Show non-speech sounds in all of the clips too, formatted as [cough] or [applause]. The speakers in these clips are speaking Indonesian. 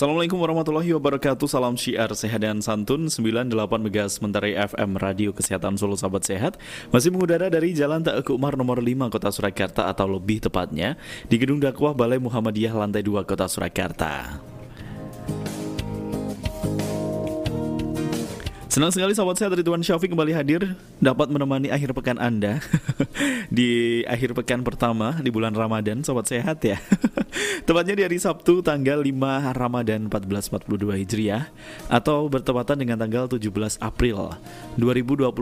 Assalamualaikum warahmatullahi wabarakatuh. Salam syiar sehat dan santun. 98 Megas Mentari FM Radio Kesehatan Solo Sahabat Sehat. Masih mengudara dari Jalan Teguh Umar nomor 5 Kota Surakarta Atau lebih tepatnya Di Gedung Dakwah Balai Muhammadiyah Lantai 2 Kota Surakarta Senang sekali sahabat saya Ridwan Syafiq kembali hadir dapat menemani akhir pekan Anda [laughs] di akhir pekan pertama di bulan Ramadan sobat sehat ya. [laughs] Tepatnya di hari Sabtu tanggal 5 Ramadan 1442 Hijriah atau bertepatan dengan tanggal 17 April 2021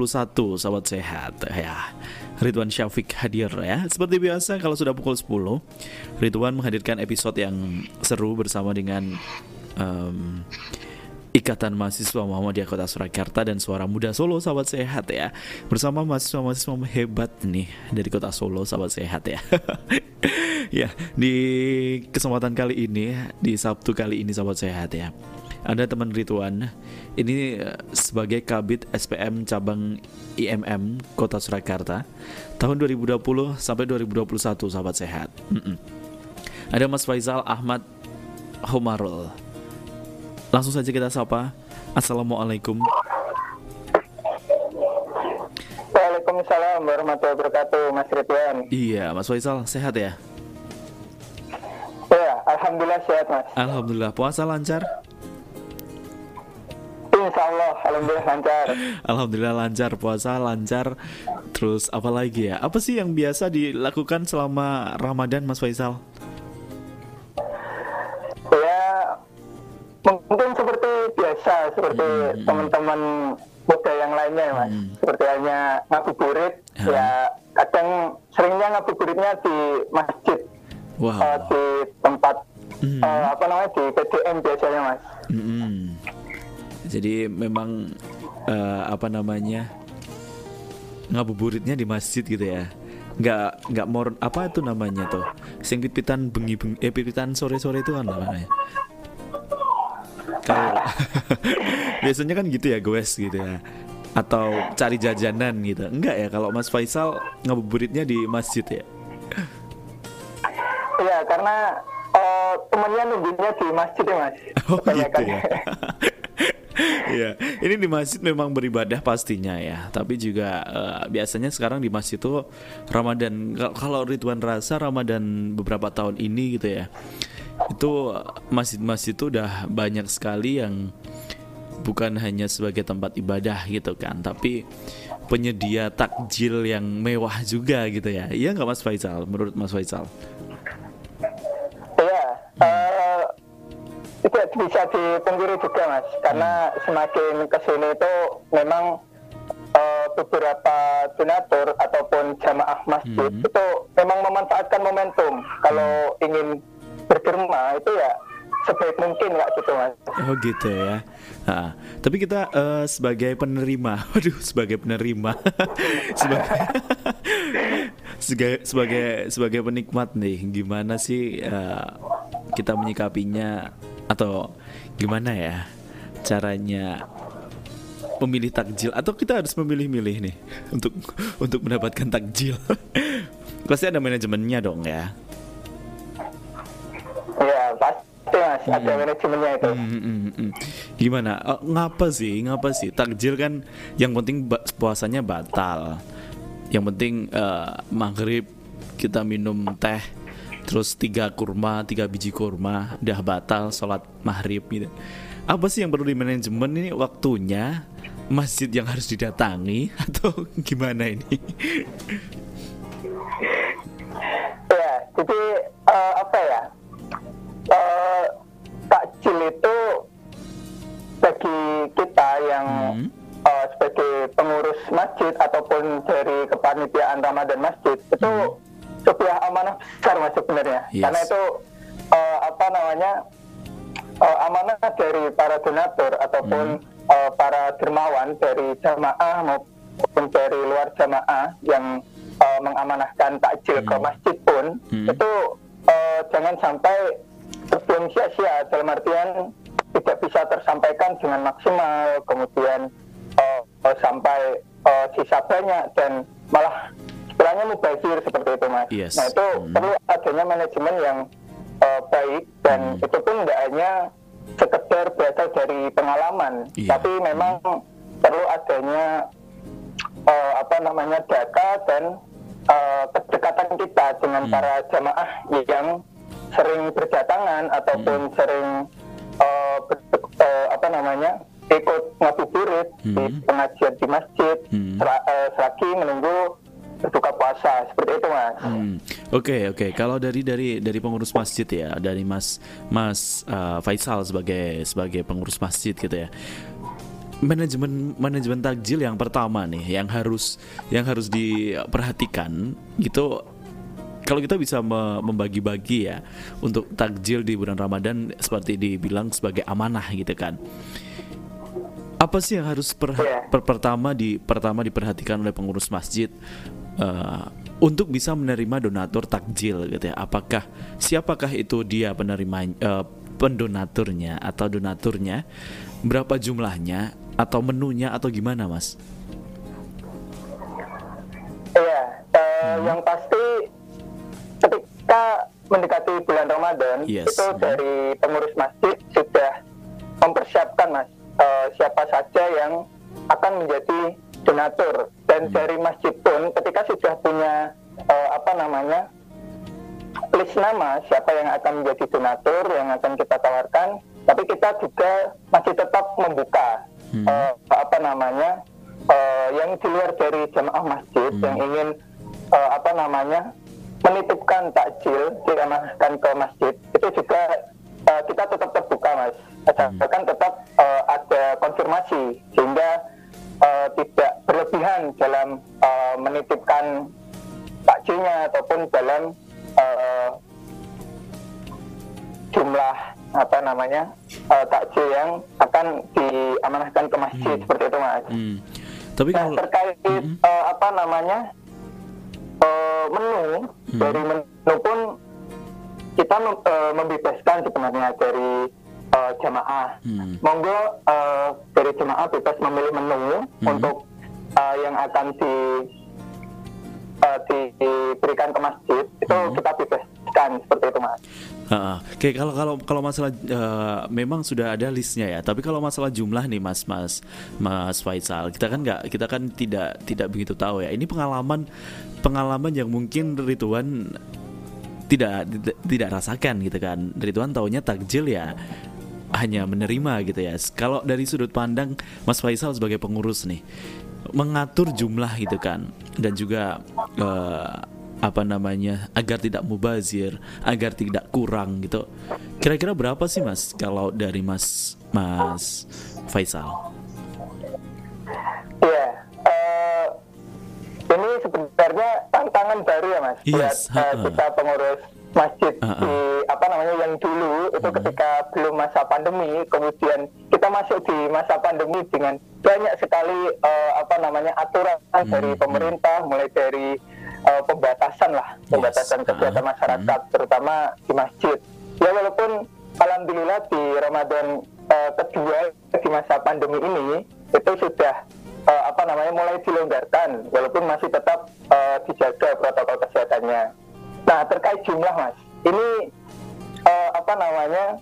sobat sehat ya. Ridwan Syafiq hadir ya. Seperti biasa kalau sudah pukul 10 Ridwan menghadirkan episode yang seru bersama dengan um, Ikatan Mahasiswa Muhammadiyah Kota Surakarta dan Suara Muda Solo Sahabat Sehat ya. Bersama mahasiswa-mahasiswa hebat nih dari Kota Solo Sahabat Sehat ya. [laughs] Ya di kesempatan kali ini Di Sabtu kali ini Sahabat Sehat ya Ada teman Rituan. Ini eh, sebagai Kabit SPM Cabang IMM Kota Surakarta Tahun 2020 sampai 2021 Sahabat Sehat. Mm -mm. Ada Mas Faisal Ahmad Homarul Langsung saja kita sapa. Assalamualaikum. Waalaikumsalam warahmatullahi wabarakatuh, Mas Ridwan. Iya, Mas Faisal, sehat ya? Ya, alhamdulillah sehat, Mas. Alhamdulillah, puasa lancar? Insya Allah, alhamdulillah lancar. [laughs] Alhamdulillah lancar, puasa lancar. Terus apa lagi ya? Apa sih yang biasa dilakukan selama Ramadan, Mas Faisal? Mungkin seperti biasa, seperti Hmm. teman-teman muda yang lainnya, ya, Mas. Hmm. Seperti hanya ngabuburit, Hmm. ya kadang seringnya ngabuburitnya di masjid, Wow. eh, di tempat Hmm. eh, apa namanya di PDM biasanya, Mas. Mm-mm. Jadi memang eh, apa namanya ngabuburitnya di masjid gitu ya. Nggak nggak mor apa itu namanya tuh. Sing pipitan bengi bengi eh pipitan sore sore itu kan namanya. Kalau [laughs] biasanya kan gitu ya goes gitu ya. Atau cari jajanan gitu. Enggak ya kalau Mas Faisal ngabuburitnya di masjid ya. Iya, karena eh, temennya nunggunya di masjid ya, Mas. [laughs] Oh gitu ya. [laughs] Iya, ini di masjid memang beribadah pastinya ya. Tapi juga eh, biasanya sekarang di masjid itu Ramadan. Kal- Kalau Ridwan rasa Ramadan beberapa tahun ini gitu ya, itu masjid-masjid itu udah banyak sekali yang bukan hanya sebagai tempat ibadah gitu kan, tapi penyedia takjil yang mewah juga gitu ya. Iya nggak Mas Faisal? Menurut Mas Faisal? Iya, eh, tidak bisa dipungkiri juga mas, karena semakin ke sini itu memang eh, beberapa donatur ataupun jamaah masjid Hmm. itu memang memanfaatkan momentum. Kalau ingin berderma itu ya sebaik mungkin nggak gitu mas. Oh gitu ya. Nah, tapi kita eh, sebagai penerima, [laughs] waduh sebagai penerima, [laughs] [laughs] sebagai sebagai sebagai penikmat nih, gimana sih eh, kita menyikapinya atau gimana ya caranya memilih takjil atau kita harus memilih-milih nih untuk untuk mendapatkan takjil. Pasti ada manajemennya dong ya. Pasti mas, ada manajemennya itu. Hmm, hmm, hmm, hmm. Gimana? Eh, ngapa sih? Ngapa sih? Takjil kan yang penting ba- puasanya batal. Yang penting eh, maghrib kita minum teh, terus tiga kurma, tiga biji kurma, udah batal sholat maghrib gitu. Apa sih yang perlu di manajemen ini waktunya? Masjid yang harus didatangi [laughs] atau gimana ini? Ya, jadi Oke oke kalau dari dari dari pengurus masjid ya dari Mas Mas uh, Faisal sebagai sebagai pengurus masjid gitu ya. Manajemen manajemen takjil yang pertama nih yang harus yang harus diperhatikan gitu kalau kita bisa me- membagi-bagi ya untuk takjil di bulan Ramadan seperti dibilang sebagai amanah gitu kan. Apa sih yang harus per, Iya. per- pertama di pertama diperhatikan oleh pengurus masjid? Eh, untuk bisa menerima donatur takjil gitu ya apakah siapakah itu dia penerima eh, pendonaturnya atau donaturnya berapa jumlahnya atau menunya atau gimana mas Iya, eh, Hmm. yang pasti ketika mendekati bulan Ramadan Yes. itu Hmm. dari pengurus masjid sudah mempersiapkan mas eh, siapa saja yang akan menjadi donatur dan Hmm. dari masjid pun ketika sudah punya eh, apa namanya list nama siapa yang akan menjadi donatur yang akan kita tawarkan tapi kita juga masih tetap membuka Hmm. eh, apa namanya eh, yang di luar dari jamaah masjid Hmm. yang ingin eh, apa namanya menitipkan takjil diamanahkan ke masjid itu juga eh, kita tetap terbuka mas asalkan tetap eh, ada konfirmasi sehingga eh, tidak berlebihan dalam eh, menitipkan takjilnya ataupun dalam eh, jumlah apa namanya eh, takjil yang akan diamanahkan ke masjid seperti itu mas. Hmm. tapi Nah kalau terkait eh, apa namanya eh, menu Hmm. dari menu pun kita mem- eh, membebaskan sebenarnya dari eh, jamaah. Hmm. Monggo eh, dari jemaah bebas memilih menu Hmm. untuk eh, yang akan di eh, diberikan ke masjid itu Hmm. kita bebaskan seperti itu mas. Ha-ha. Oke kalau kalau kalau masalah eh, memang sudah ada listnya ya. Tapi kalau masalah jumlah nih Mas Mas Mas Faisal, kita kan nggak kita kan tidak tidak begitu tahu ya. Ini pengalaman pengalaman yang mungkin Ridwan tidak tidak, tidak rasakan gitu kan. Ridwan taunya takjil ya hanya menerima gitu ya. Kalau dari sudut pandang Mas Faisal sebagai pengurus nih mengatur jumlah gitu kan dan juga eh, apa namanya agar tidak mubazir, agar tidak kurang gitu. Kira-kira berapa sih Mas kalau dari Mas Mas Faisal? Iya. eh, ini sebenarnya tantangan baru ya mas Yes, buat ha-ha. kita pengurus masjid Ha-ha. di apa namanya yang dulu itu ketika belum masa pandemi kemudian kita masuk di masa pandemi dengan banyak sekali eh, apa namanya aturan dari pemerintah mulai dari eh, pembatasan lah pembatasan ha-ha. kegiatan masyarakat terutama di masjid ya walaupun alhamdulillah di Ramadan eh, kedua di masa pandemi ini itu sudah eh, apa namanya mulai dilonggarkan walaupun masih tetap eh, dijaga protokol kesehatannya. Nah terkait jumlah mas, ini eh, apa namanya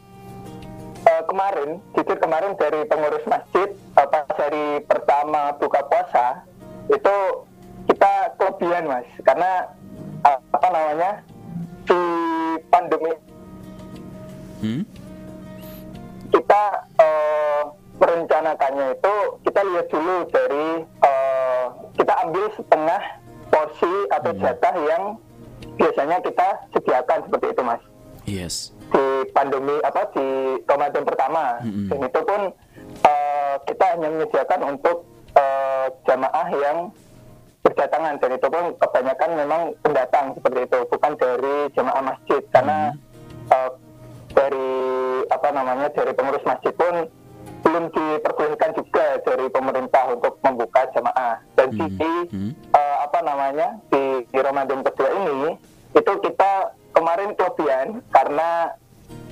eh, kemarin, jujur kemarin dari pengurus masjid eh, pas hari pertama buka puasa itu kita kelebihan mas, karena eh, apa namanya di pandemi Hmm? kita eh, merencanakannya itu kita lihat dulu dari eh, kita ambil setengah porsi atau jatah yang biasanya kita sediakan seperti itu mas. Yes. di pandemi apa di Ramadan pertama. Dan itu pun eh, kita hanya menyediakan untuk eh, jamaah yang berdatangan. Dan itu pun kebanyakan memang pendatang seperti itu bukan dari jamaah masjid. Karena eh, dari apa namanya dari pengurus masjid pun belum diperbolehkan juga dari pemerintah untuk membuka jamaah dan Hmm. di Hmm. eh, apa namanya di, di Ramadan kedua ini itu kita kemarin kelebihan karena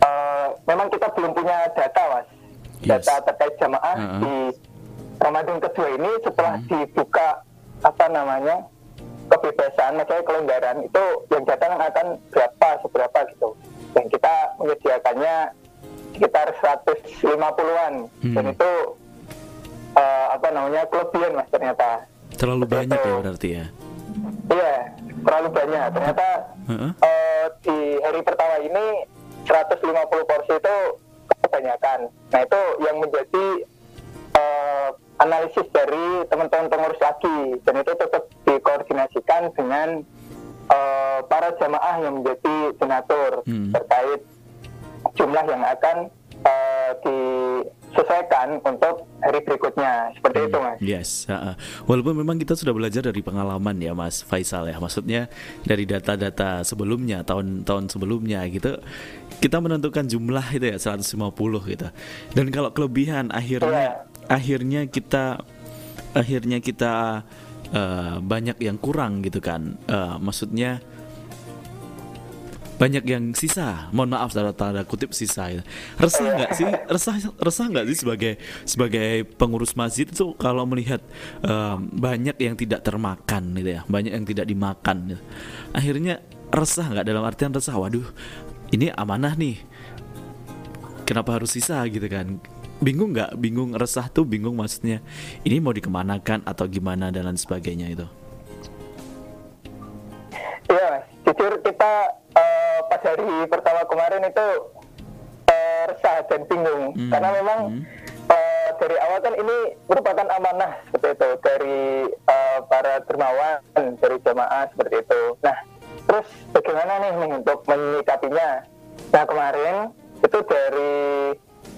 eh, memang kita belum punya data mas Yes. data terkait jamaah Uh-uh. di Ramadan kedua ini setelah Hmm. dibuka apa namanya kebebasan maksudnya kelonggaran itu yang datang akan berapa seberapa gitu dan kita menyediakannya sekitar 150-an Hmm. dan itu eh, apa namanya kelebihan mas ternyata Terlalu Seperti banyak ya itu. berarti ya. iya terlalu banyak ternyata Heeh. eh, di hari pertama ini 150 porsi itu kebanyakan nah itu yang menjadi eh, analisis dari teman-teman pengurus lagi dan itu tetap dikoordinasikan dengan eh, para jamaah yang menjadi donatur Hmm. terkait jumlah yang akan eh, disesuaikan untuk hari berikutnya. Seperti itu mas. Yes, ha-ha. walaupun memang kita sudah belajar dari pengalaman ya Mas Faisal ya, maksudnya dari data-data sebelumnya, tahun-tahun sebelumnya gitu, kita menentukan jumlah itu ya 150 gitu. Dan kalau kelebihan akhirnya akhirnya kita akhirnya kita eh, banyak yang kurang gitu kan, Eh, maksudnya banyak yang sisa. Mohon maaf tanda tanda kutip sisa ya. resah nggak sih? Resah resah nggak sih sebagai sebagai pengurus masjid itu kalau melihat em, banyak yang tidak termakan gitu ya. Banyak yang tidak dimakan gitu. akhirnya resah nggak? Dalam artian resah waduh ini amanah nih. Kenapa harus sisa? Gitu kan. Bingung nggak? Bingung resah tuh bingung maksudnya ini mau dikemanakan atau gimana? Dan lain sebagainya itu. Mas. jujur kita hari pertama kemarin itu eh, resah dan bingung Hmm, karena memang hmm. eh, dari awal kan ini merupakan amanah seperti itu dari eh, para dermawan dari jamaah seperti itu. Nah, terus bagaimana nih, untuk menyikapinya? Nah kemarin itu dari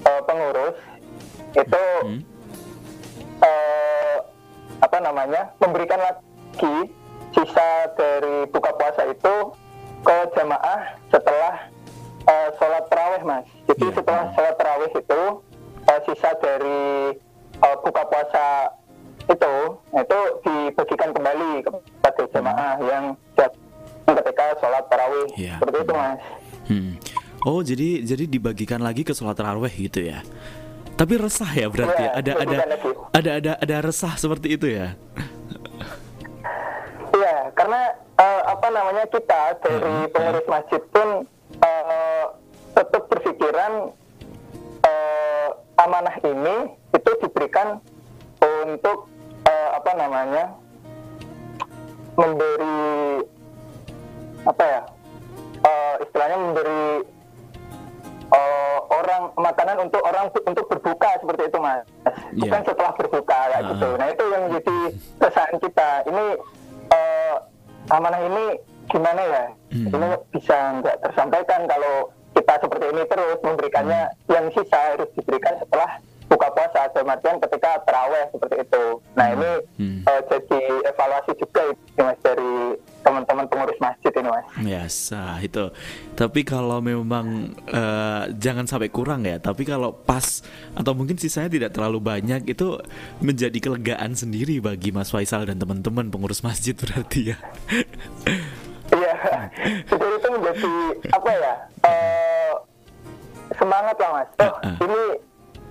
eh, pengurus itu Hmm. eh, apa namanya memberikan lagi sisa dari buka puasa itu ke jamaah setelah eh, sholat terawih mas. Jadi Iya. setelah sholat terawih itu eh, sisa dari eh, buka puasa itu itu dibagikan kembali kepada jamaah yang datang ketika sholat terawih Iya. seperti itu mas. Hmm. Oh jadi jadi dibagikan lagi ke sholat taraweh gitu ya? Tapi resah ya berarti Iya, ada ada dibagikan lagi. ada ada ada resah seperti itu ya? Iya, karena eh, apa namanya kita dari Mm-mm. pengurus masjid pun eh, tetap berpikiran eh, amanah ini itu diberikan untuk eh, apa namanya memberi apa ya eh, istilahnya memberi eh, orang makanan untuk orang untuk berbuka seperti itu mas bukan Iya. setelah berbuka kayak Ah. gitu nah itu yang menjadi keresahan kita ini amanah ini gimana ya Hmm. ini bisa nggak tersampaikan kalau kita seperti ini terus memberikannya yang sisa harus diberikan setelah buka puasa dalam artian ketika terawih seperti itu nah ini Hmm. eh, jadi evaluasi juga ini mas dari teman-teman pengurus masjid ini mas sah itu. Tapi kalau memang eh, jangan sampai kurang ya. Tapi kalau pas atau mungkin sisanya tidak terlalu banyak itu menjadi kelegaan sendiri bagi Mas Faisal dan teman-teman pengurus masjid berarti ya. Iya, jadi itu menjadi apa ya? eh, semangat lah mas. Oh, Heeh. ini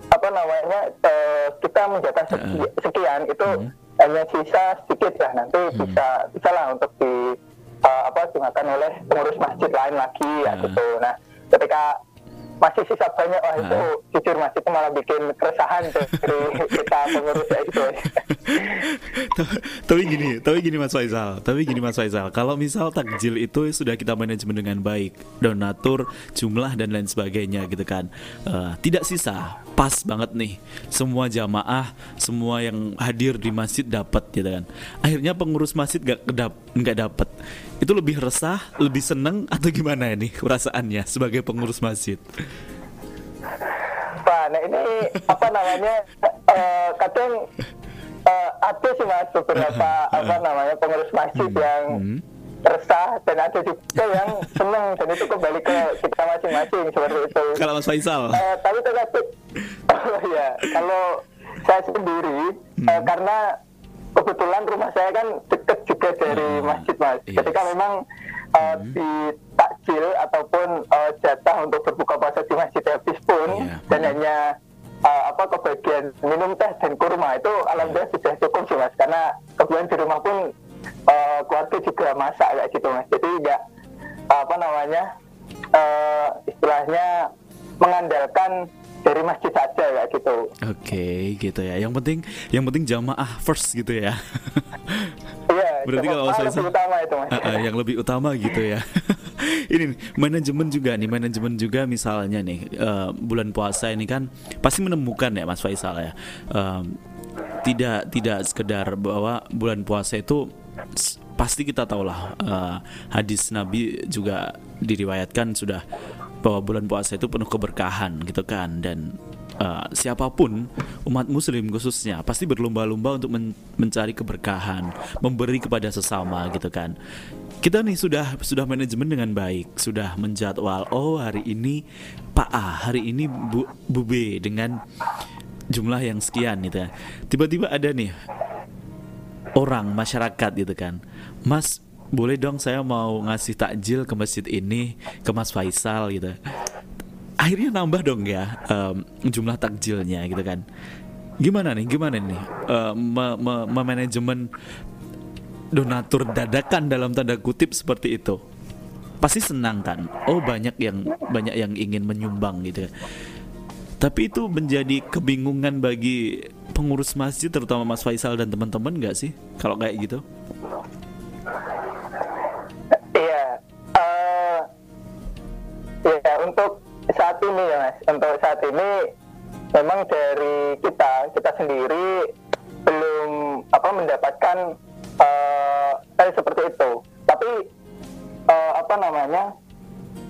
apa namanya? eh, kita menjatah seki- Heeh. sekian itu Hmm. Hanya sisa sedikit lah. Nanti bisa bisa lah untuk di eh, apa dimakan oleh pengurus masjid lain lagi ya Heeh. gitu. Nah, ketika masih sisa banyak, wah itu Heeh. jujur mas itu malah bikin keresahan dari [laughs] kita pengurus ya itu. Ta- tapi gini, tapi gini Mas Faisal, tapi gini Mas Faisal, kalau misal takjil itu sudah kita manajemen dengan baik, donatur, jumlah dan lain sebagainya gitu kan, Eh, tidak sisa, pas banget nih, semua jamaah, semua yang hadir di masjid dapat gitu kan. Akhirnya pengurus masjid gak kedap, nggak dapat, itu lebih resah, lebih seneng atau gimana ini perasaannya sebagai pengurus masjid? Pak, nah ini apa namanya eh, kadang eh, ada sih mas beberapa apa namanya pengurus masjid yang Hmm. resah dan ada juga yang seneng dan itu kembali ke kita masing-masing seperti itu. Kalau Mas Faisal, Eh, tapi tetapi oh ya kalau saya sendiri Hmm. eh, karena kebetulan rumah saya kan dekat juga dari Ah, masjid mas. yes. Ketika memang eh, di takjil ataupun eh, jatah untuk berbuka puasa di masjid habis pun Iya. dan hanya eh, apa kebagian minum teh dan kurma itu alhamdulillah sudah cukup sih mas karena kebetulan di rumah pun eh, keluarga juga masak kayak gitu mas. Jadi nggak apa namanya eh, istilahnya mengandalkan dari masjid saja ya gitu. Oke, gitu ya. Yang penting yang penting jamaah first gitu ya. [laughs] Iya, Berarti kalau saya lebih utama itu mas. Uh, uh, yang lebih utama gitu ya. [laughs] ini nih, manajemen juga nih, manajemen juga misalnya nih uh, bulan puasa ini kan pasti menemukan ya Mas Faisal ya. Um, tidak tidak sekedar bahwa bulan puasa itu pasti kita tahu lah uh, hadis Nabi juga diriwayatkan sudah bahwa bulan puasa itu penuh keberkahan gitu kan dan uh, siapa pun umat muslim khususnya pasti berlomba-lomba untuk men mencari keberkahan, memberi kepada sesama gitu kan. Kita nih sudah sudah manajemen dengan baik, sudah menjadwal oh hari ini Pak A, hari ini Bu, Bu B dengan jumlah yang sekian gitu ya. Tiba-tiba ada nih orang masyarakat gitu kan. Mas boleh dong saya mau ngasih takjil ke masjid ini ke Mas Faisal gitu. Akhirnya nambah dong ya um, jumlah takjilnya gitu kan. Gimana nih gimana nih uh, me me memanajemen donatur dadakan dalam tanda kutip seperti itu? Pasti senang kan? Oh banyak yang banyak yang ingin menyumbang gitu. Tapi itu menjadi kebingungan bagi pengurus masjid terutama Mas Faisal dan teman-teman nggak sih kalau kayak gitu ini ya mas, untuk saat ini memang dari kita kita sendiri belum apa mendapatkan uh, eh, seperti itu. Tapi uh, apa namanya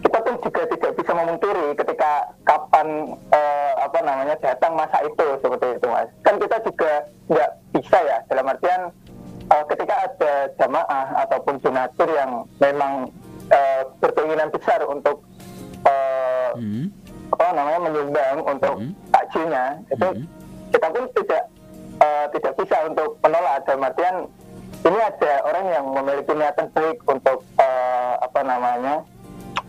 kita pun juga tidak bisa memungkiri ketika kapan uh, apa namanya datang masa itu seperti itu mas. Kan kita juga nggak bisa ya dalam artian uh, ketika ada jamaah ataupun donatur yang memang uh, berkeinginan besar untuk uh. Apa namanya menyumbang untuk hmm. takjilnya itu hmm. kita pun tidak uh, tidak bisa untuk menolak dalam artian ini ada orang yang memiliki niatan baik untuk uh, apa namanya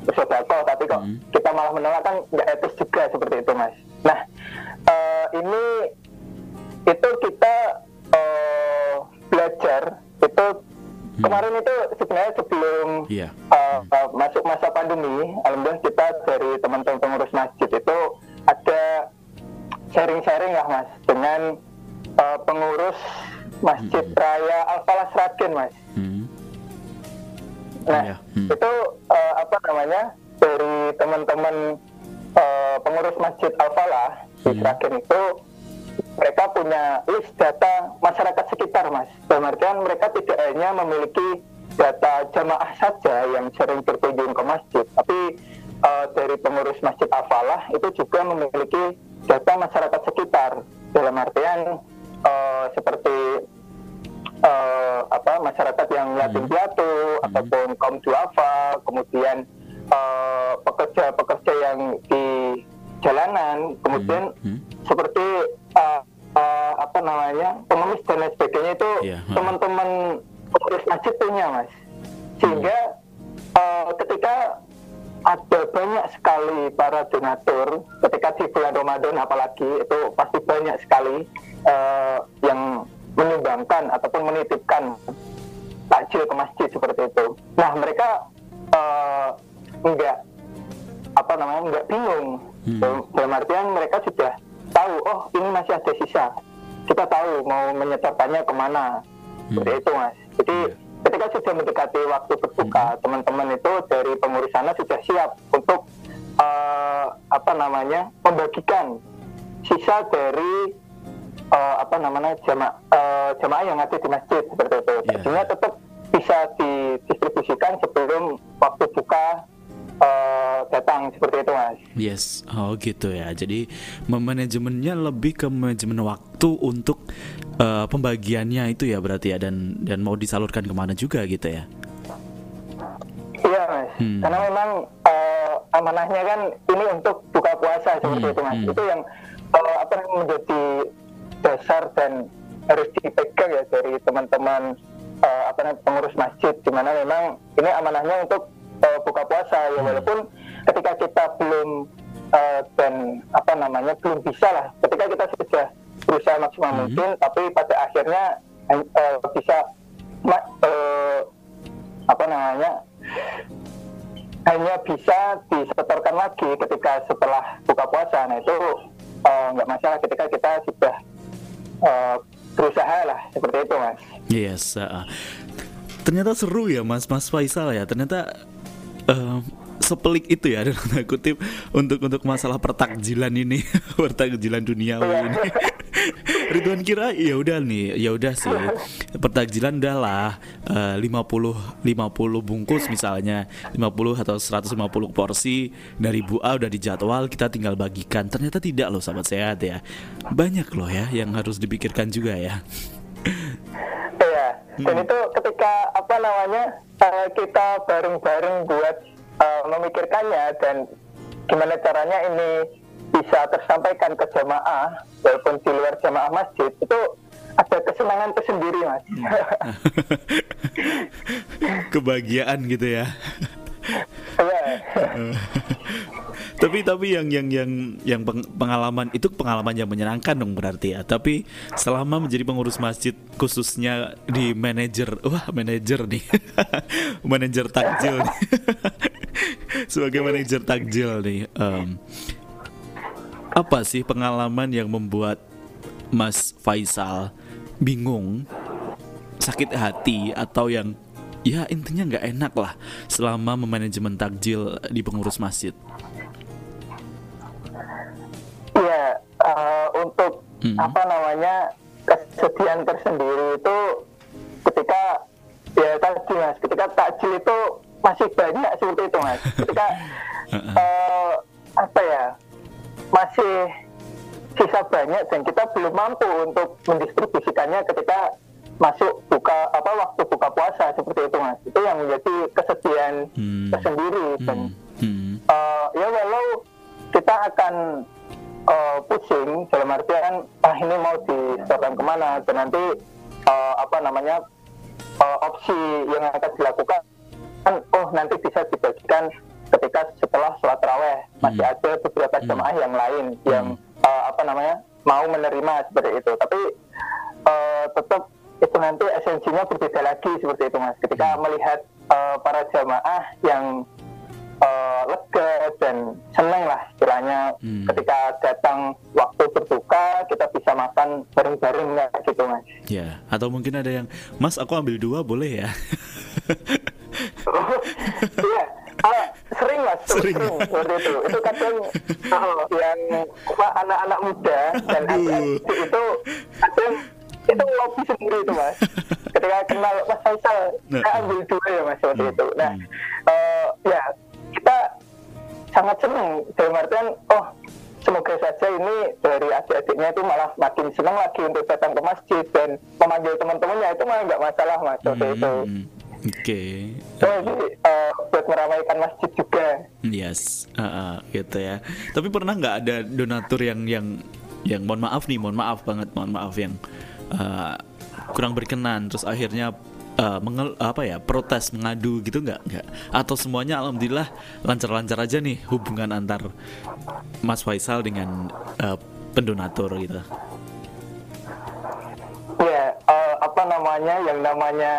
bersedekah tapi kok hmm. kita malah menolak kan nggak etis juga seperti itu mas nah uh, ini itu kita uh, belajar itu Hmm. Kemarin itu sebenarnya sebelum yeah. uh, uh, masuk masa pandemi, alhamdulillah kita dari teman-teman pengurus masjid itu ada sharing-sharing lah mas dengan uh, pengurus Masjid hmm. Raya Al Falah Sragen mas. Hmm. Nah yeah. hmm. itu uh, apa namanya dari teman-teman uh, pengurus Masjid Al Falah di hmm. Sragen itu mereka punya list data masyarakat sekitar mas dalam artian mereka tidak hanya memiliki data jamaah saja yang sering berkunjung ke masjid tapi uh, dari pengurus masjid afalah itu juga memiliki data masyarakat sekitar dalam artian uh, seperti uh, apa masyarakat yang yatim hmm. piatu hmm. ataupun kaum duafa kemudian pekerja-pekerja uh, yang di jalanan kemudian hmm. Hmm. Seperti uh, uh, apa namanya pengemis dan lain sebagainya itu yeah. teman-teman pengurus masjid punya mas sehingga uh, ketika ada banyak sekali para donatur ketika di bulan Ramadan apalagi itu pasti banyak sekali uh, yang menyumbangkan ataupun menitipkan takjil ke masjid seperti itu. Nah mereka uh, enggak apa namanya enggak bingung hmm. dalam artian mereka sudah tahu oh ini masih ada sisa kita tahu mau menyetorkannya ke mana hmm. seperti itu mas jadi yeah. ketika sudah mendekati waktu berbuka hmm. teman-teman itu dari pengurus sana sudah siap untuk uh, apa namanya membagikan sisa dari uh, apa namanya jamaah uh, jamaah yang ada di masjid seperti itu yeah. tetap bisa didistribusikan sebelum waktu buka uh, datang seperti itu mas. Yes, oh gitu ya. Jadi manajemennya lebih ke manajemen waktu untuk uh, pembagiannya itu ya berarti ya dan dan mau disalurkan ke mana juga gitu ya. Iya mas, hmm. karena memang uh, amanahnya kan ini untuk buka puasa seperti hmm. itu mas. Hmm. Itu yang uh, apa menjadi dasar dan harus dipegang ya dari teman-teman uh, apa namanya pengurus masjid, di mana memang ini amanahnya untuk uh, buka puasa ya hmm. walaupun ketika kita belum uh, dan apa namanya belum bisa lah ketika kita sudah berusaha maksimal hmm. mungkin tapi pada akhirnya uh, bisa uh, apa namanya hanya bisa disetorkan lagi ketika setelah buka puasa. Nah itu uh, nggak masalah ketika kita sudah uh, berusaha lah seperti itu mas. Yes. Uh, ternyata seru ya mas Mas Faisal ya. Ternyata uh, sepelik itu ya [laughs] dalam kutip untuk untuk masalah pertakjilan ini [laughs] pertakjilan dunia ini. [laughs] Ridwan kira ya udah nih ya udah sih pertakjilan udahlah uh, 50 50 bungkus misalnya 50 atau 150 porsi dari Bu A udah dijadwal kita tinggal bagikan. Ternyata tidak loh sahabat sehat ya. Banyak loh ya yang harus dipikirkan juga ya Dan hmm. itu ketika apa namanya uh, kita bareng-bareng buat uh, memikirkannya dan gimana caranya ini bisa tersampaikan ke jamaah walaupun di luar jamaah masjid itu ada kesenangan tersendiri mas [laughs] kebahagiaan gitu ya iya. [laughs] tapi tapi yang yang yang yang pengalaman itu pengalaman yang menyenangkan dong berarti ya. Tapi selama menjadi pengurus masjid khususnya di manajer wah manajer nih. [laughs] Manajer takjil nih. [laughs] Sebagai manajer takjil nih um, apa sih pengalaman yang membuat Mas Faisal bingung sakit hati atau yang ya intinya nggak enak lah selama memanajemen takjil di pengurus masjid uh, untuk hmm. apa namanya kesedihan tersendiri itu ketika ya tadi mas ketika takjil itu masih banyak seperti itu mas [laughs] ketika uh, apa ya masih sisa banyak dan kita belum mampu untuk mendistribusikannya ketika masuk buka apa waktu buka puasa seperti itu mas itu yang menjadi kesedihan hmm. tersendiri dan hmm. Uh, ya walau kita akan uh, pusing dalam artian ah ini mau disetorkan ke mana dan nanti uh, apa namanya uh, opsi yang akan dilakukan kan oh nanti bisa dibagikan ketika setelah sholat raweh masih hmm. ada beberapa hmm. jemaah hmm. yang lain hmm. yang uh, apa namanya mau menerima seperti itu tapi uh, tetap itu nanti esensinya berbeda lagi seperti itu mas ketika hmm. melihat uh, para jamaah yang uh, lega dan seneng lah istilahnya hmm. ketika datang waktu berbuka kita bisa makan bareng-bareng ya gitu mas ya atau mungkin ada yang mas aku ambil dua boleh ya [laughs] iya uh, sering mas [laughs] sering, sering seperti itu itu kadang uh, [laughs] yang anak-anak muda dan adik itu kadang itu lobby sendiri itu mas ketika kenal mas Faisal nah. saya ambil dua ya mas seperti hmm. itu nah hmm. uh, ya sangat senang dalam artian oh semoga saja ini dari adik-adiknya itu malah makin senang lagi untuk datang ke masjid dan memanggil teman-temannya itu malah nggak masalah mas waktu hmm, itu Oke. Okay. So, jadi uh, buat meramaikan masjid juga. Yes, uh, uh, gitu ya. Tapi pernah nggak ada donatur yang yang yang mohon maaf nih, mohon maaf banget, mohon maaf yang uh, kurang berkenan, terus akhirnya uh, mengel, apa ya protes mengadu gitu nggak? Nggak. Atau semuanya alhamdulillah lancar-lancar aja nih hubungan antar Mas Faisal dengan uh, pendonatur gitu. Ya uh, apa namanya yang namanya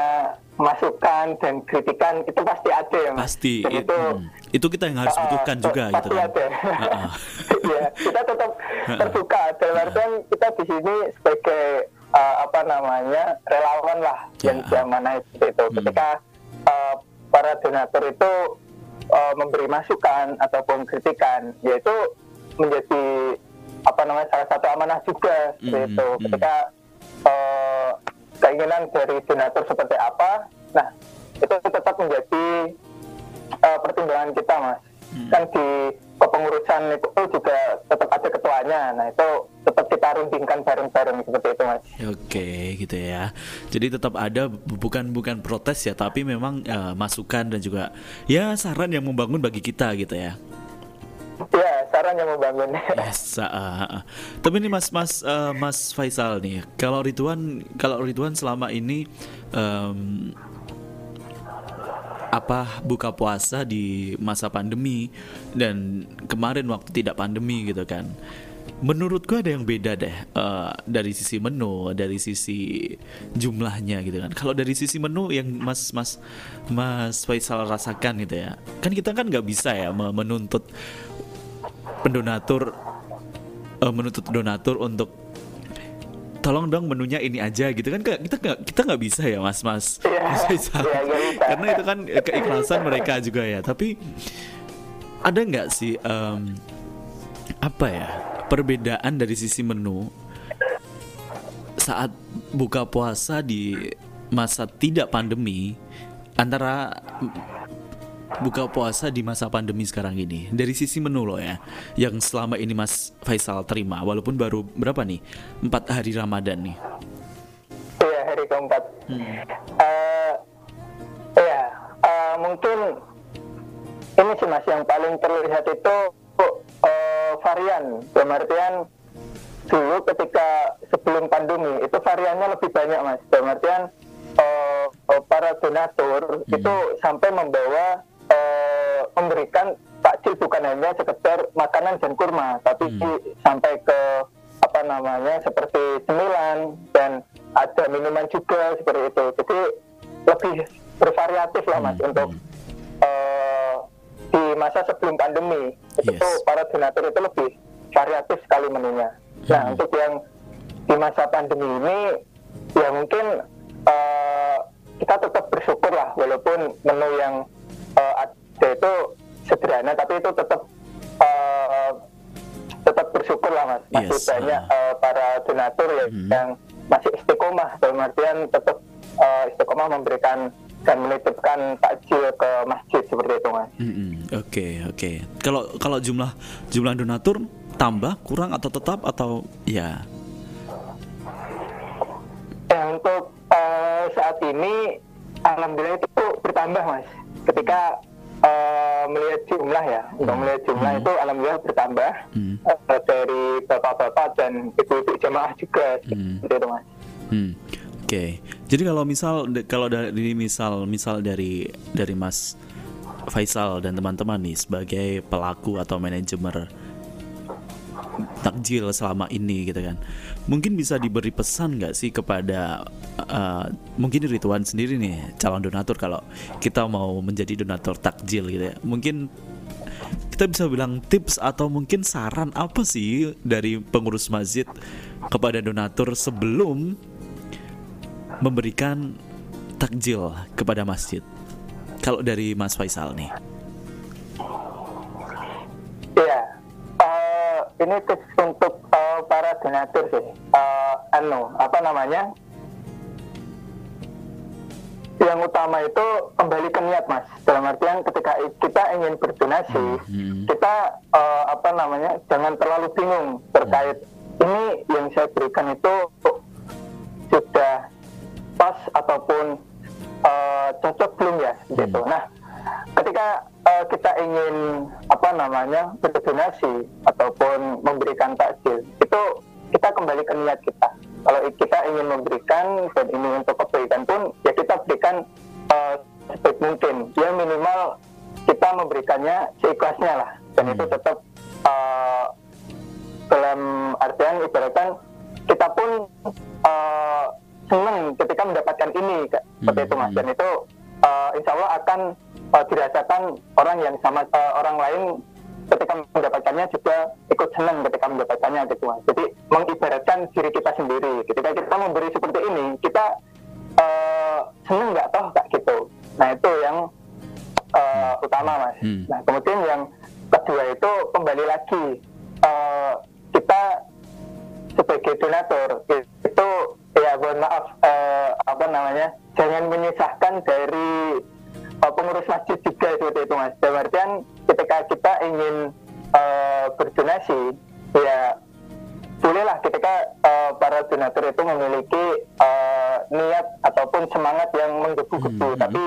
masukan dan kritikan itu pasti ada ya mas. pasti itu hmm, itu kita yang harus uh, butuhkan juga pasti gitu kan. ada. Uh [laughs] ya kita tetap terbuka. Dalam artian kita di sini sebagai uh, apa namanya relawan lah ya. yang zaman itu hmm. ketika uh, para donatur itu uh, memberi masukan ataupun kritikan yaitu menjadi apa namanya salah satu amanah juga hmm. itu hmm. ketika uh, keinginan dari donatur seperti apa nah itu tetap menjadi uh, pertimbangan kita mas hmm. kan di kepengurusan itu juga tetap ada ketuanya nah itu tetap kita rundingkan bareng-bareng seperti itu mas oke gitu ya jadi tetap ada bukan bukan protes ya tapi memang uh, masukan dan juga ya saran yang membangun bagi kita gitu ya Ya, saran yang membangun. [laughs] Yes, uh, uh. Tapi ini Mas Mas uh, Mas Faisal nih, kalau Ridwan kalau Ridwan selama ini um, apa buka puasa di masa pandemi dan kemarin waktu tidak pandemi gitu kan menurut gue ada yang beda deh uh, dari sisi menu, dari sisi jumlahnya gitu kan. Kalau dari sisi menu yang Mas Mas Mas Faisal rasakan gitu ya, kan kita kan nggak bisa ya menuntut pendonatur uh, menuntut donatur untuk tolong dong menunya ini aja gitu kan. Kita nggak kita nggak bisa ya mas mas, ya, mas ya, karena itu kan keikhlasan mereka juga ya. Tapi ada nggak sih um, apa ya perbedaan dari sisi menu saat buka puasa di masa tidak pandemi antara buka puasa di masa pandemi sekarang ini. Dari sisi menu loh ya yang selama ini Mas Faisal terima. Walaupun baru berapa nih? Empat hari Ramadan nih. Iya hari keempat. Hmm. uh, ya uh, mungkin ini sih Mas yang paling terlihat itu uh, varian. Dalam artian dulu ketika sebelum pandemi itu variannya lebih banyak mas. Dalam artian uh, para donatur hmm. itu sampai membawa memberikan takjil bukan hanya sekedar makanan dan kurma tapi hmm. sampai ke apa namanya seperti cemilan dan ada minuman juga seperti itu jadi lebih bervariatif lah mas hmm. untuk uh, di masa sebelum pandemi yes. itu para donatur itu lebih variatif sekali menunya. Nah hmm. untuk yang di masa pandemi ini ya mungkin uh, kita tetap bersyukur lah walaupun menu yang uh, itu sederhana tapi itu tetap uh, tetap bersyukur lah mas masih yes. banyak uh, para donatur ya, hmm. yang masih istiqomah dalam artian tetap uh, istiqomah memberikan dan menitipkan takjil ke masjid seperti itu mas. Oke mm -hmm. oke. Okay, okay. Kalau kalau jumlah jumlah donatur tambah kurang atau tetap atau ya? Ya untuk uh, saat ini alhamdulillah itu bertambah mas. Ketika uh, melihat jumlah ya, hmm. untuk melihat jumlah hmm. itu alhamdulillah bertambah hmm. uh, dari bapak-bapak dan ibu-ibu jemaah juga hmm. seperti itu mas. Hmm. Oke, okay. jadi kalau misal kalau dari misal misal dari dari Mas Faisal dan teman-teman nih sebagai pelaku atau manajemen takjil selama ini gitu kan, mungkin bisa diberi pesan nggak sih kepada uh, mungkin Rituan sendiri nih calon donatur kalau kita mau menjadi donatur takjil gitu ya, mungkin kita bisa bilang tips atau mungkin saran apa sih dari pengurus masjid kepada donatur sebelum memberikan takjil kepada masjid? Kalau dari Mas Faisal nih. Iya, uh, ini tips untuk uh, para donatur sih. Uh, anu, apa namanya? Yang utama itu kembali ke niat, Mas. Dalam artian ketika kita ingin berdonasi, hmm. kita uh, apa namanya? Jangan terlalu bingung terkait hmm. ini yang saya berikan itu sudah pas ataupun uh, cocok belum ya hmm. gitu. Nah, ketika uh, kita ingin apa namanya berdonasi ataupun memberikan takjil, itu kita kembali ke niat kita. Kalau kita ingin memberikan dan ini untuk kebaikan pun, ya kita berikan uh, sebaik mungkin. Ya minimal kita memberikannya seikhlasnya lah, dan hmm. itu tetap uh, dalam artian ibaratkan kita pun uh, senang ketika mendapatkan ini seperti hmm. itu mas dan itu uh, insya Allah akan uh, dirasakan orang yang sama uh, orang lain ketika mendapatkannya juga ikut senang ketika mendapatkannya gitu mas. Jadi mengibaratkan diri kita sendiri. Ketika kita memberi seperti ini kita uh, senang nggak toh kak gitu. Nah itu yang uh, utama mas. Hmm. nah kemudian yang kedua itu kembali lagi uh, kita sebagai donatur itu ya mohon maaf uh, apa namanya jangan menyusahkan dari uh, pengurus masjid juga seperti itu mas. Dalam artian ketika kita ingin uh, berdonasi ya bolehlah ketika uh, para donatur itu memiliki uh, niat ataupun semangat yang menggebu-gebu. Hmm. tapi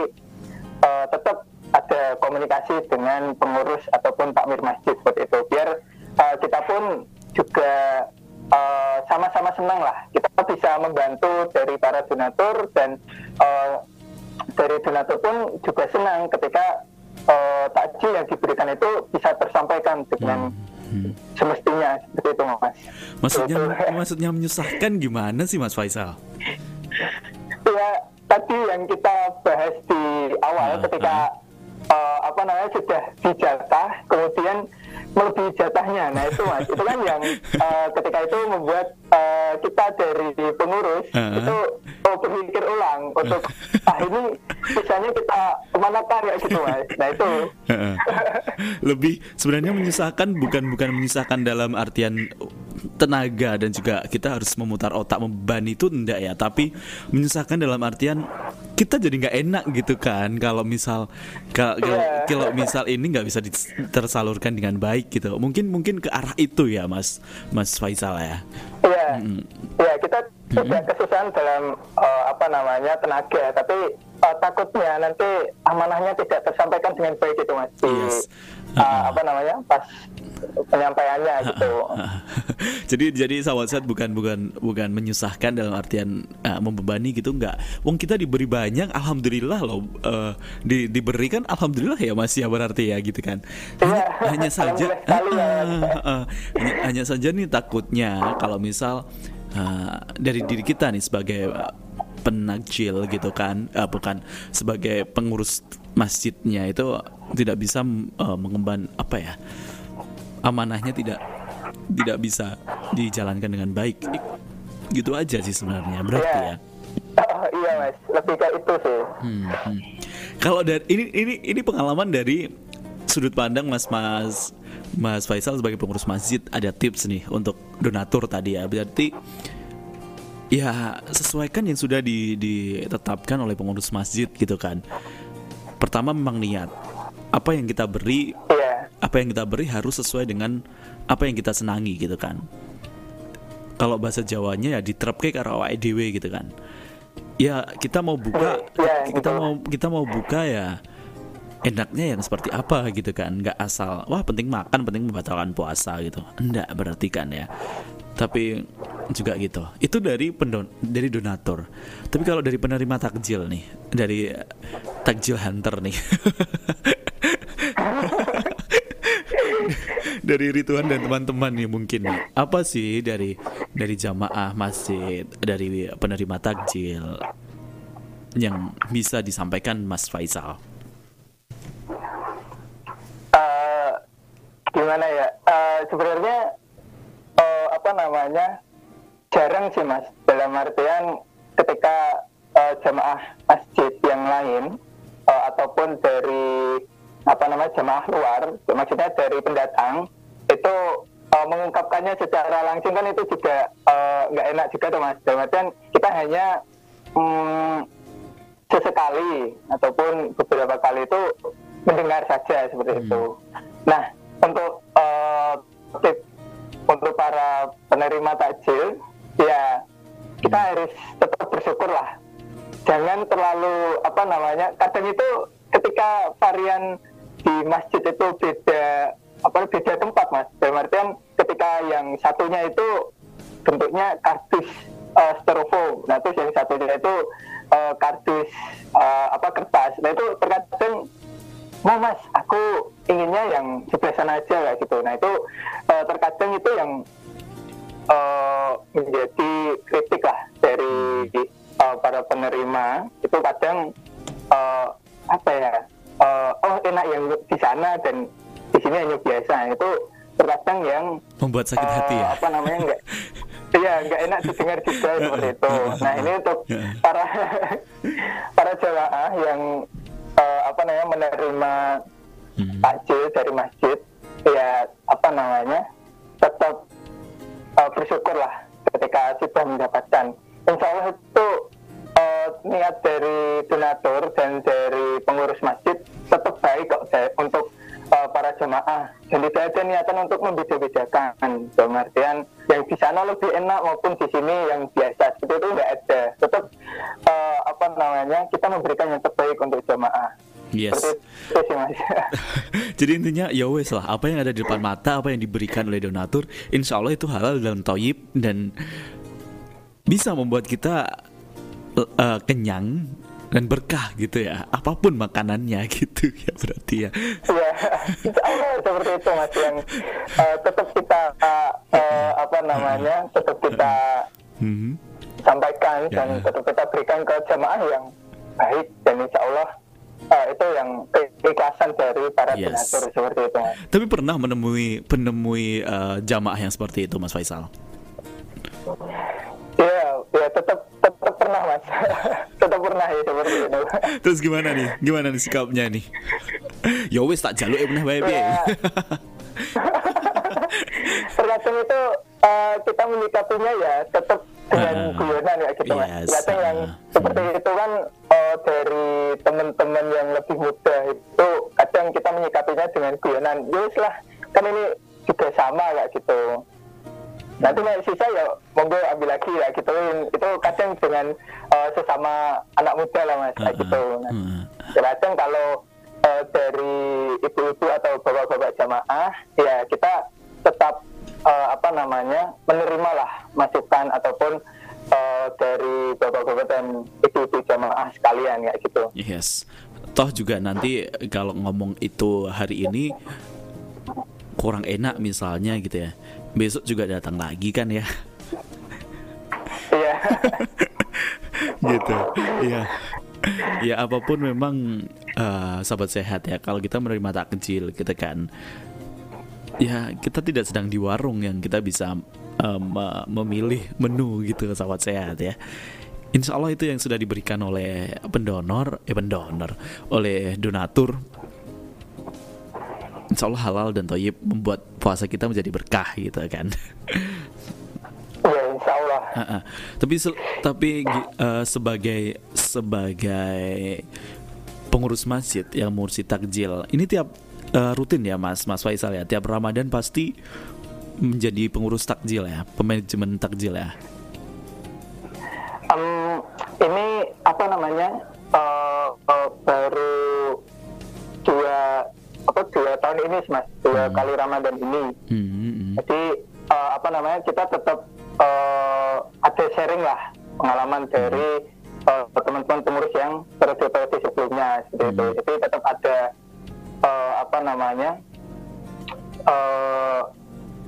uh, tetap ada komunikasi dengan pengurus ataupun takmir masjid seperti itu. Biar uh, kita pun juga sama sama-sama senang lah. Kita bisa membantu dari para donatur dan uh, dari donatur pun juga senang ketika uh, takjil yang diberikan itu bisa tersampaikan dengan hmm. semestinya seperti itu mas. Maksudnya Itu. [laughs] maksudnya menyusahkan gimana sih Mas Faisal? ya tadi yang kita bahas di awal Ah, ketika eh, apa namanya sudah dijatah kemudian melebihi jatahnya nah itu mas itu kan yang [laughs] eh, ketika itu membuat eh, kita dari pengurus Ah. itu oh, berpikir ulang untuk ah ini misalnya kita ke mana kayak gitu mas nah itu. Lebih sebenarnya menyusahkan bukan bukan menyusahkan dalam artian tenaga dan juga kita harus memutar otak membebani itu enggak ya, tapi menyusahkan dalam artian kita jadi nggak enak gitu kan kalau misal ka- kalau Iya. kalau misal ini nggak bisa tersalurkan dengan baik gitu. Mungkin mungkin ke arah itu ya Mas Mas Faisal ya. Iya, ya kita tidak kesusahan dalam eh, apa namanya tenaga, tapi eh, takutnya nanti amanahnya tidak tersampaikan dengan baik itu mas di Yes. eh, apa namanya pas penyampaiannya gitu. [laughs] jadi jadi sahabat sehat bukan bukan bukan menyusahkan dalam artian uh, membebani gitu enggak. Wong kita diberi banyak, alhamdulillah loh. uh, di, diberikan alhamdulillah ya Mas ya berarti ya gitu kan. Hanya, Iya, hanya saja alhamdulillah sekali ya. uh, uh, hanya, hanya saja nih takutnya kalau misal uh, dari diri kita nih sebagai uh, penakjil gitu kan, uh, bukan sebagai pengurus masjidnya itu tidak bisa uh, mengemban apa ya? amanahnya tidak tidak bisa dijalankan dengan baik gitu aja sih sebenarnya berarti Iya. ya Oh, iya mas, lebih ke itu sih. Hmm, hmm. kalau dari ini ini ini pengalaman dari sudut pandang mas mas mas Faisal sebagai pengurus masjid ada tips nih untuk donatur tadi ya. Berarti ya sesuaikan yang sudah di- ditetapkan oleh pengurus masjid gitu kan. Pertama memang niat. Apa yang kita beri Iya, apa yang kita beri harus sesuai dengan apa yang kita senangi gitu kan. Kalau bahasa Jawanya ya diterapke karo awake dhewe gitu kan. Ya kita mau buka Iya, kita betul. mau kita mau buka ya enaknya yang seperti apa gitu kan? Nggak asal wah penting makan penting membatalkan puasa gitu. Enggak berarti kan ya. Tapi juga gitu. Itu dari pendon dari donatur. Tapi kalau dari penerima takjil nih dari eh, takjil hunter nih. [laughs] Dari Rituan dan teman-teman nih mungkin. Nih. apa sih dari dari jamaah masjid dari penerima takjil yang bisa disampaikan Mas Faisal Eh, gimana ya? Eh, sebenarnya eh, apa namanya jarang sih mas. Dalam artian ketika eh, jamaah masjid yang lain eh, ataupun dari apa namanya jamaah luar, maksudnya dari pendatang itu eh, mengungkapkannya secara langsung kan itu juga nggak enak juga tuh mas. Dalam artian kita hanya mm, sesekali ataupun beberapa kali itu mendengar saja seperti itu. Nah, untuk eh, tips untuk para penerima takjil, ya kita harus tetap bersyukur lah. Jangan terlalu apa namanya. Kadang itu ketika varian di masjid itu beda apa beda tempat mas. Dalam artian ketika yang satunya itu bentuknya kardus eh, styrofoam. Nah terus yang satunya itu eh, kardus eh, apa kertas. Nah itu terkadang Nah mas, aku inginnya yang sebelah sana aja kayak gitu. Nah itu eh, terkadang itu yang eh, menjadi kritik lah dari eh, para penerima. Itu kadang eh, apa ya? eh, oh enak yang di sana dan di sini hanya biasa. Itu terkadang yang membuat sakit eh, hati ya apa namanya enggak [laughs] Iya, nggak enak didengar juga seperti itu. Nah, ini untuk para [laughs] para jamaah yang apa namanya menerima Hmm. takjil dari masjid, ya apa namanya tetap eh, bersyukurlah ketika sudah mendapatkan. Insya Allah itu eh, niat dari donatur dan dari pengurus masjid tetap baik kok saya, untuk eh, para jemaah dan tidak ada niatan untuk membeda-bedakan dalam artian yang di sana lebih enak maupun di sini yang biasa seperti itu nggak ada tetap eh, apa namanya kita memberikan yang terbaik untuk jemaah yes. [laughs] Jadi intinya ya wes lah apa yang ada di depan mata apa yang diberikan oleh donatur insya Allah itu halal dan toyib dan bisa membuat kita eh, kenyang dan berkah gitu ya. Apa pun makanannya [laughs] gitu ya berarti ya. Ya Allah seperti itu mas yang eh, tetap kita eh, eh, apa namanya tetap kita Mhm. sampaikan Ya. dan tetap kita berikan ke jamaah yang baik dan insya Allah eh, itu yang ke- keikhlasan dari para Yes. donatur seperti itu mas. Tapi pernah menemui penemui eh, jamaah yang seperti itu, Mas Faisal? Iya, ya tetap tetap pernah mas, [laughs] tetap pernah ya seperti itu. [laughs] Terus gimana nih? Gimana nih sikapnya nih? [laughs] ya wis tak jaluk pernah bae piye? Ya. Terkadang itu eh, kita menyikapinya ya tetap dengan Ah, guyonan ya gitu mas. yes, Terkadang yang ah, seperti itu kan eh, dari teman-teman yang lebih muda itu kadang kita menyikapinya dengan guyonan. Yes lah, kan ini juga sama ya gitu. Nanti nih sisa ya monggo ambil lagi ya gitu. Itu kadang dengan eh, sesama anak muda lah mas kayak Ah, gitu. ah, Nah, ah. kadang kalau eh, dari ibu-ibu atau bapak-bapak jamaah ya kita tetap eh, apa namanya menerima lah masukan ataupun eh, dari bapak-bapak dan ibu-ibu jamaah sekalian ya gitu Yes. Toh juga nanti kalau ngomong itu hari ini kurang enak misalnya gitu ya. Besok juga datang lagi kan ya. iya [laughs] gitu. Iya. Ya apa pun memang eh, sahabat sehat ya. Kalau kita menerima takjil gitu kan. Ya kita tidak sedang di warung yang kita bisa me- memilih menu gitu sahabat sehat ya. Insya Allah itu yang sudah diberikan oleh pendonor, eh pendonor, oleh donatur. Insya Allah halal dan toyib membuat puasa kita menjadi berkah gitu kan. ya insya Allah Ah, ah. Tapi se- tapi eh, sebagai sebagai pengurus masjid yang mengurusi takjil, ini tiap eh, rutin ya Mas Mas Faisal ya. Tiap Ramadan pasti menjadi pengurus takjil ya, pemanajemen takjil ya. Em, ini apa namanya eh, eh, baru dua apa dua tahun ini mas dua Hmm. kali Ramadan ini Hmm, hmm, hmm. jadi eh, apa namanya kita tetap eh, ada sharing lah pengalaman dari teman-teman pengurus yang periode-periode sebelumnya seperti itu Hmm. jadi tetap ada eh, apa namanya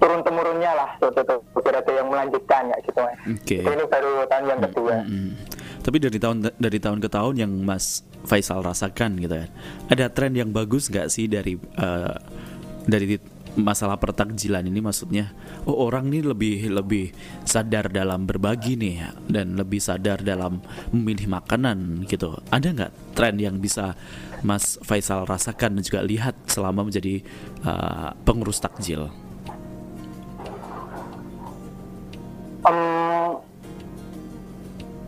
turun temurunnya lah. Itu Biar ada yang melanjutkan ya gitu mas. Oke. Jadi ini baru tahun yang kedua. Hmm, hmm. Tapi dari tahun dari tahun ke tahun yang Mas Faisal rasakan gitu ya, ada tren yang bagus nggak sih dari eh, dari masalah pertakjilan ini? Maksudnya oh orang ini lebih lebih sadar dalam berbagi nih dan lebih sadar dalam memilih makanan gitu. Ada nggak tren yang bisa Mas Faisal rasakan dan juga lihat selama menjadi eh, pengurus takjil Em,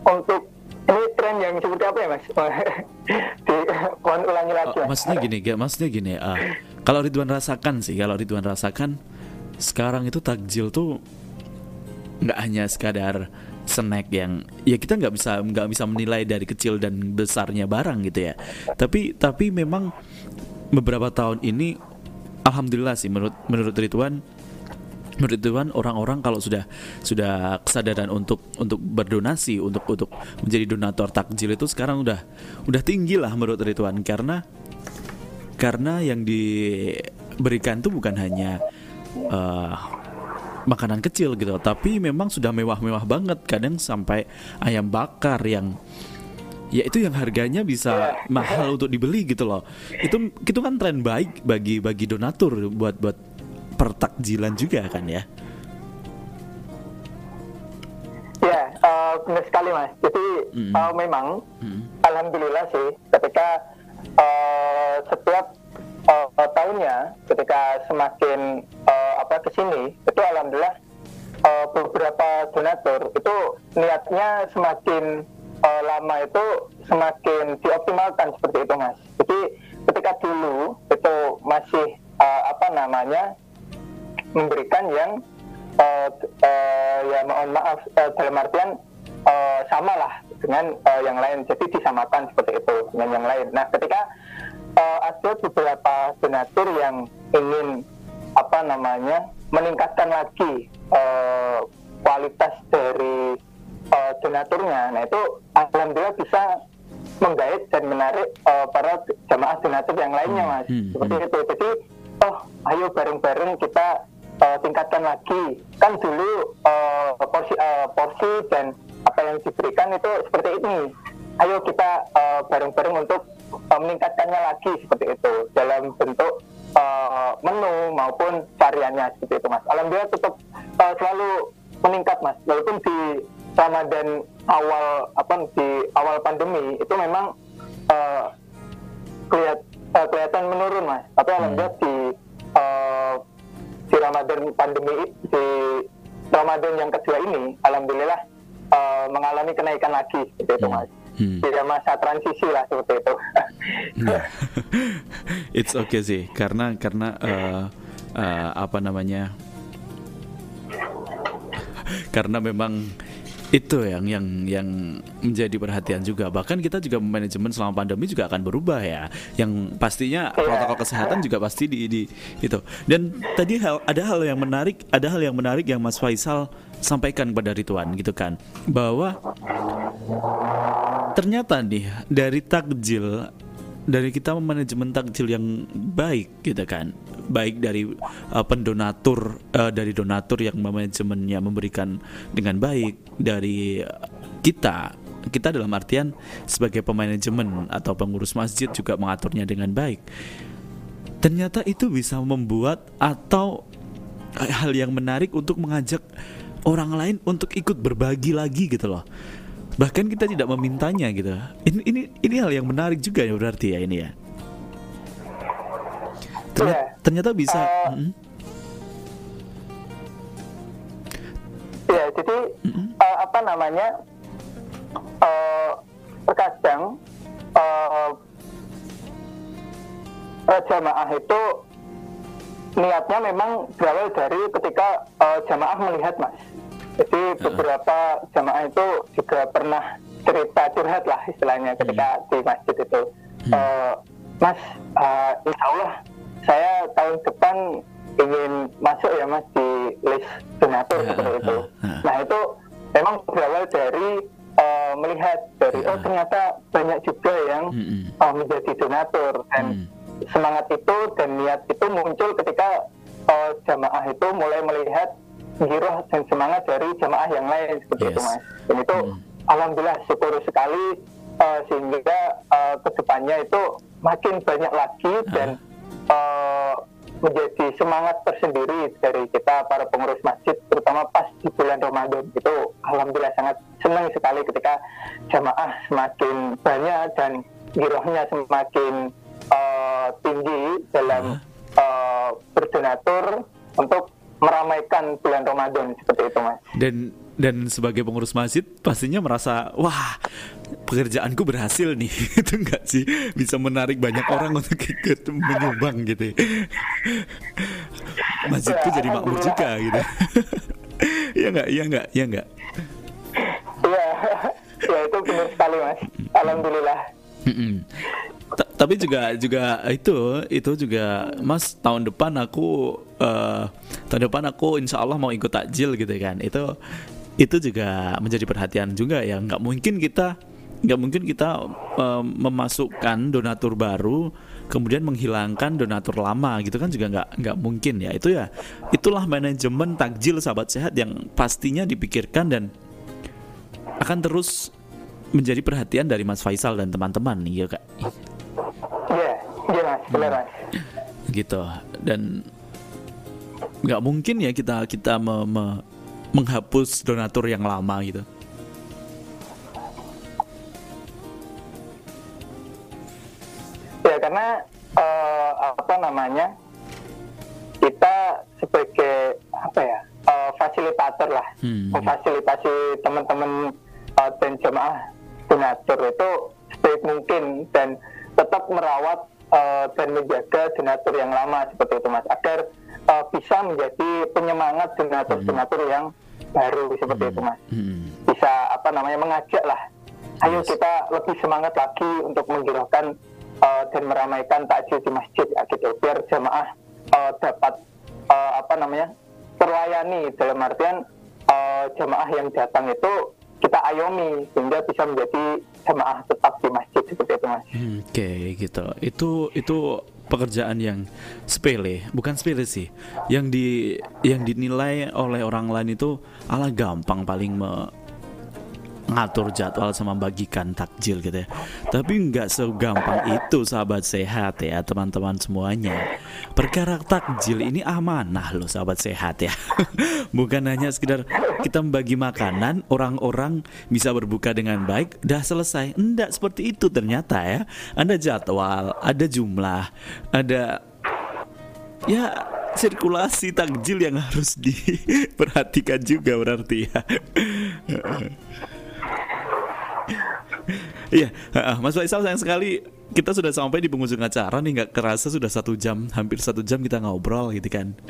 untuk ini tren yang seperti apa ya mas? [laughs] Di, mohon ulangi lagi Oh, mas. maksudnya gini, gak, maksudnya gini. ah, kalau Ridwan rasakan sih, kalau Ridwan rasakan sekarang itu takjil tuh nggak hanya sekadar snack yang ya kita nggak bisa nggak bisa menilai dari kecil dan besarnya barang gitu ya. Tapi tapi memang beberapa tahun ini, alhamdulillah sih menurut menurut Ridwan menurut Tuhan orang-orang kalau sudah sudah kesadaran untuk untuk berdonasi untuk untuk menjadi donatur takjil itu sekarang udah udah tinggi lah menurut Ridwan karena karena yang diberikan tuh bukan hanya eh, makanan kecil gitu tapi memang sudah mewah-mewah banget. Kadang sampai ayam bakar yang ya itu yang harganya bisa mahal untuk dibeli gitu loh. Itu itu kan tren baik bagi bagi donatur buat buat pertakjilan juga kan ya Ya, eh, benar sekali mas. Jadi Mm-mm. eh, memang Mm. alhamdulillah sih ketika eh, setiap eh, tahunnya ketika semakin eh, apa ke sini itu alhamdulillah eh, beberapa donatur itu niatnya semakin eh, lama itu semakin dioptimalkan seperti itu mas. Jadi ketika dulu itu masih eh, apa namanya memberikan yang eh, eh, ya mohon maaf eh, dalam artian eh, sama lah dengan eh, yang lain. Jadi disamakan seperti itu dengan yang lain. Nah ketika eh, ada beberapa donatur yang ingin apa namanya meningkatkan lagi eh, kualitas dari eh, donaturnya. Nah itu alhamdulillah bisa menggait dan menarik eh, para jamaah donatur yang lainnya mas. Hmm, seperti itu. Jadi oh ayo bareng-bareng kita uh, tingkatkan lagi. Kan dulu uh, porsi uh, porsi dan apa yang diberikan itu seperti ini. Ayo kita bareng-bareng uh, untuk uh, meningkatkannya lagi seperti itu dalam bentuk uh, menu maupun variannya seperti itu mas. Alhamdulillah tetap uh, selalu meningkat mas. Walaupun di Ramadan awal apa di awal pandemi itu memang uh, kelihat, uh, kelihatan menurun mas. Tapi hmm. alhamdulillah di uh, di Ramadan pandemi di Ramadan yang kedua ini alhamdulillah uh, mengalami kenaikan lagi seperti itu mas. Hmm. Tidak masa transisi lah seperti itu. Nah, [laughs] it's okay sih karena karena uh, uh, apa namanya karena memang itu yang yang yang menjadi perhatian juga. Bahkan kita juga manajemen selama pandemi juga akan berubah ya. Yang pastinya protokol kesehatan juga pasti di, di itu. Dan tadi hal ada hal yang menarik ada hal yang menarik yang Mas Faisal sampaikan kepada Rituan gitu kan. Bahwa ternyata nih dari takjil dari kita manajemen takjil yang baik gitu kan. Baik dari uh, pendonatur uh, dari donatur yang manajemennya memberikan dengan baik dari kita. Kita dalam artian sebagai pemanajemen atau pengurus masjid juga mengaturnya dengan baik. Ternyata itu bisa membuat atau hal yang menarik untuk mengajak orang lain untuk ikut berbagi lagi gitu loh bahkan kita tidak memintanya gitu ini ini ini hal yang menarik juga ya berarti ya ini ya ternyata, yeah. ternyata bisa uh, mm -hmm. ya jadi mm -hmm. uh, apa namanya uh, terkadang uh, jamaah itu niatnya memang berawal dari ketika uh, jamaah melihat mas jadi beberapa jamaah itu juga pernah cerita curhat lah istilahnya ketika hmm. di masjid itu. Hmm. Uh, mas, uh, insya Allah saya tahun depan ingin masuk ya mas di list donatur seperti itu. Uh, uh. Nah itu memang berawal dari uh, melihat dari uh. oh ternyata banyak juga yang uh, menjadi donatur dan semangat itu dan niat itu muncul ketika uh, jamaah itu mulai melihat giroh dan semangat dari jemaah yang lain seperti yes. itu mas dan itu hmm. alhamdulillah syukur sekali uh, sehingga uh, ke depannya itu makin banyak lagi uh. dan uh, menjadi semangat tersendiri dari kita para pengurus masjid terutama pas di bulan Ramadan itu alhamdulillah sangat senang sekali ketika jamaah semakin banyak dan girohnya semakin uh, tinggi dalam uh, berdonatur untuk meramaikan bulan Ramadan seperti itu mas. Dan dan sebagai pengurus masjid pastinya merasa wah pekerjaanku berhasil nih. [laughs] Itu enggak sih? Bisa menarik banyak orang [laughs] untuk ikut menyumbang gitu. Masjidku jadi makmur juga gitu. [laughs] Iya enggak? Iya enggak? Iya enggak? Iya. Ya itu benar sekali mas. Alhamdulillah tapi juga juga itu itu juga Mas tahun depan aku uh, tahun depan aku Insya Allah mau ikut takjil gitu kan. Itu itu juga menjadi perhatian juga ya. Nggak mungkin kita nggak mungkin kita uh, memasukkan donatur baru kemudian menghilangkan donatur lama gitu kan juga nggak nggak mungkin ya. Itu ya itulah manajemen takjil sahabat sehat yang pastinya dipikirkan dan akan terus menjadi perhatian dari Mas Faisal dan teman-teman. Nih ya kak Iya mas, benar. Gitu dan nggak mungkin ya kita kita me, me, menghapus donatur yang lama gitu. Ya karena uh, apa namanya kita sebagai apa ya uh, fasilitator lah, hmm. memfasilitasi teman-teman uh, dan jemaah donatur itu sebaik mungkin dan tetap merawat uh, dan menjaga donatur yang lama seperti itu mas agar uh, bisa menjadi penyemangat donatur-donatur hmm. yang baru seperti hmm. itu mas hmm. bisa apa namanya mengajak lah ayo kita lebih semangat lagi untuk menggerakkan uh, dan meramaikan takjil di masjid ya, gitu biar jemaah uh, dapat uh, apa namanya terlayani dalam artian uh, jemaah yang datang itu kita ayomi sehingga bisa menjadi jemaah tetap di masjid seperti itu mas. Hmm, Oke okay, gitu. Itu itu pekerjaan yang sepele, bukan sepele sih, yang di yang dinilai oleh orang lain itu ala gampang paling me, ngatur jadwal sama bagikan takjil gitu ya. Tapi nggak segampang itu sahabat sehat ya teman-teman semuanya. Perkara takjil ini amanah loh sahabat sehat ya. [laughs] Bukan hanya sekedar kita membagi makanan, orang-orang bisa berbuka dengan baik, dah selesai. Enggak seperti itu ternyata ya. Ada jadwal, ada jumlah, ada ya sirkulasi takjil yang harus [laughs] diperhatikan juga berarti ya. [laughs] [laughs] Iya, Mas Faisal sayang sekali kita sudah sampai di penghujung acara nih nggak kerasa sudah satu jam, hampir satu jam kita ngobrol gitu kan. [laughs]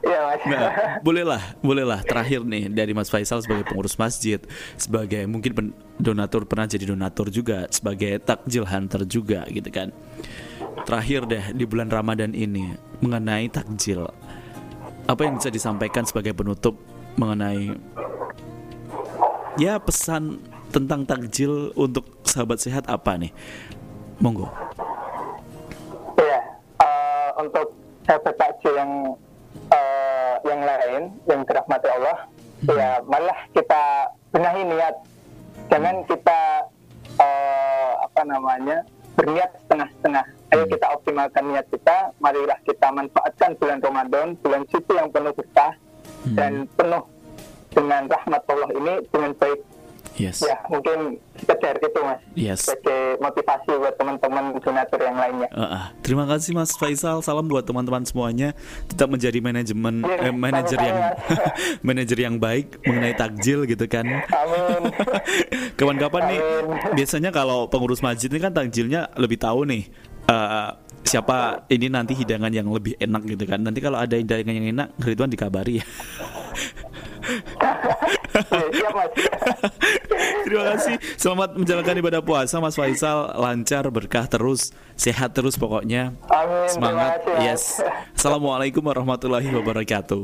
Iya mas. Nah, bolehlah, bolehlah terakhir nih dari Mas Faisal sebagai pengurus masjid, sebagai mungkin pen- donatur pernah jadi donatur juga, sebagai takjil hunter juga gitu kan. Terakhir deh di bulan Ramadan ini mengenai takjil, apa yang bisa disampaikan sebagai penutup mengenai ya pesan tentang takjil untuk sahabat sehat apa nih? Monggo. Iya, eh, untuk sahabat takjil yang eh, yang lain yang dirahmati Allah, ya malah kita benahi niat. Jangan kita eh, apa namanya berniat setengah-setengah. Ayo kita optimalkan niat kita. Marilah kita manfaatkan bulan Ramadan, bulan suci yang penuh berkah dan penuh dengan rahmat Allah ini dengan baik. Yes. Ya, mungkin sekedar itu mas. Yes. Sebagai motivasi buat teman-teman donatur yang lainnya. Uh, uh. Terima kasih Mas Faisal. Salam buat teman-teman semuanya. Tetap menjadi manajemen Iya, eh, manajer yang [laughs] manajer yang baik mengenai takjil gitu kan. Amin. [laughs] Kapan-kapan nih biasanya kalau pengurus masjid ini kan takjilnya lebih tahu nih eh, siapa ini nanti hidangan yang lebih enak gitu kan. Nanti kalau ada hidangan yang enak, Ridwan dikabari ya. [laughs] Ya, siap mas. [laughs] Terima kasih. Selamat menjalankan ibadah puasa Mas Faisal. Lancar, berkah terus, sehat terus pokoknya. Amin. Semangat. Kasih. Yes. Assalamualaikum warahmatullahi wabarakatuh.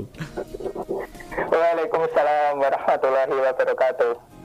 Waalaikumsalam warahmatullahi wabarakatuh.